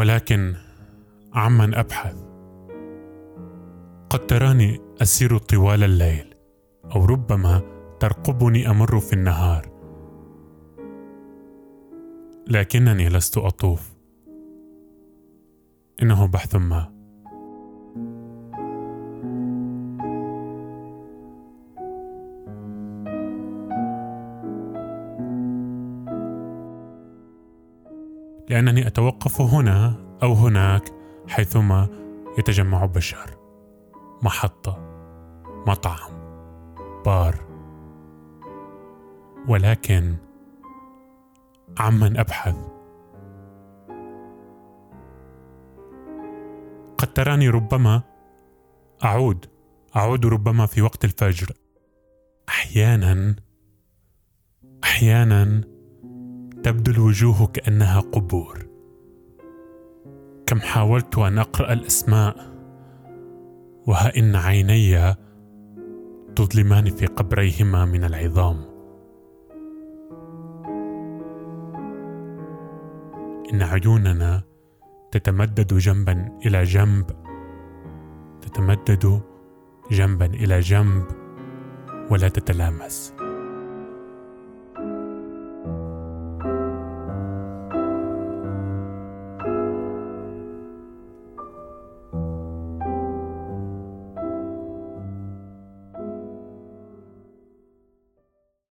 ولكن عمن أبحث. قد تراني أسير طوال الليل أو ربما ترقبني أمر في النهار. لكنني لست أطوف. إنه بحث ما. لأنني أتوقف هنا أو هناك حيثما يتجمع بشر محطة مطعم بار. ولكن عمن أبحث؟ قد تراني ربما أعود أعود ربما في وقت الفجر. أحيانا أحيانا تبدو الوجوه كأنها قبور. كم حاولت أن أقرأ الأسماء وها إن عيني تظلمان في قبريهما من العظام. إن عيوننا تتمدد جنبا إلى جنب تتمدد جنبا إلى جنب ولا تتلامس.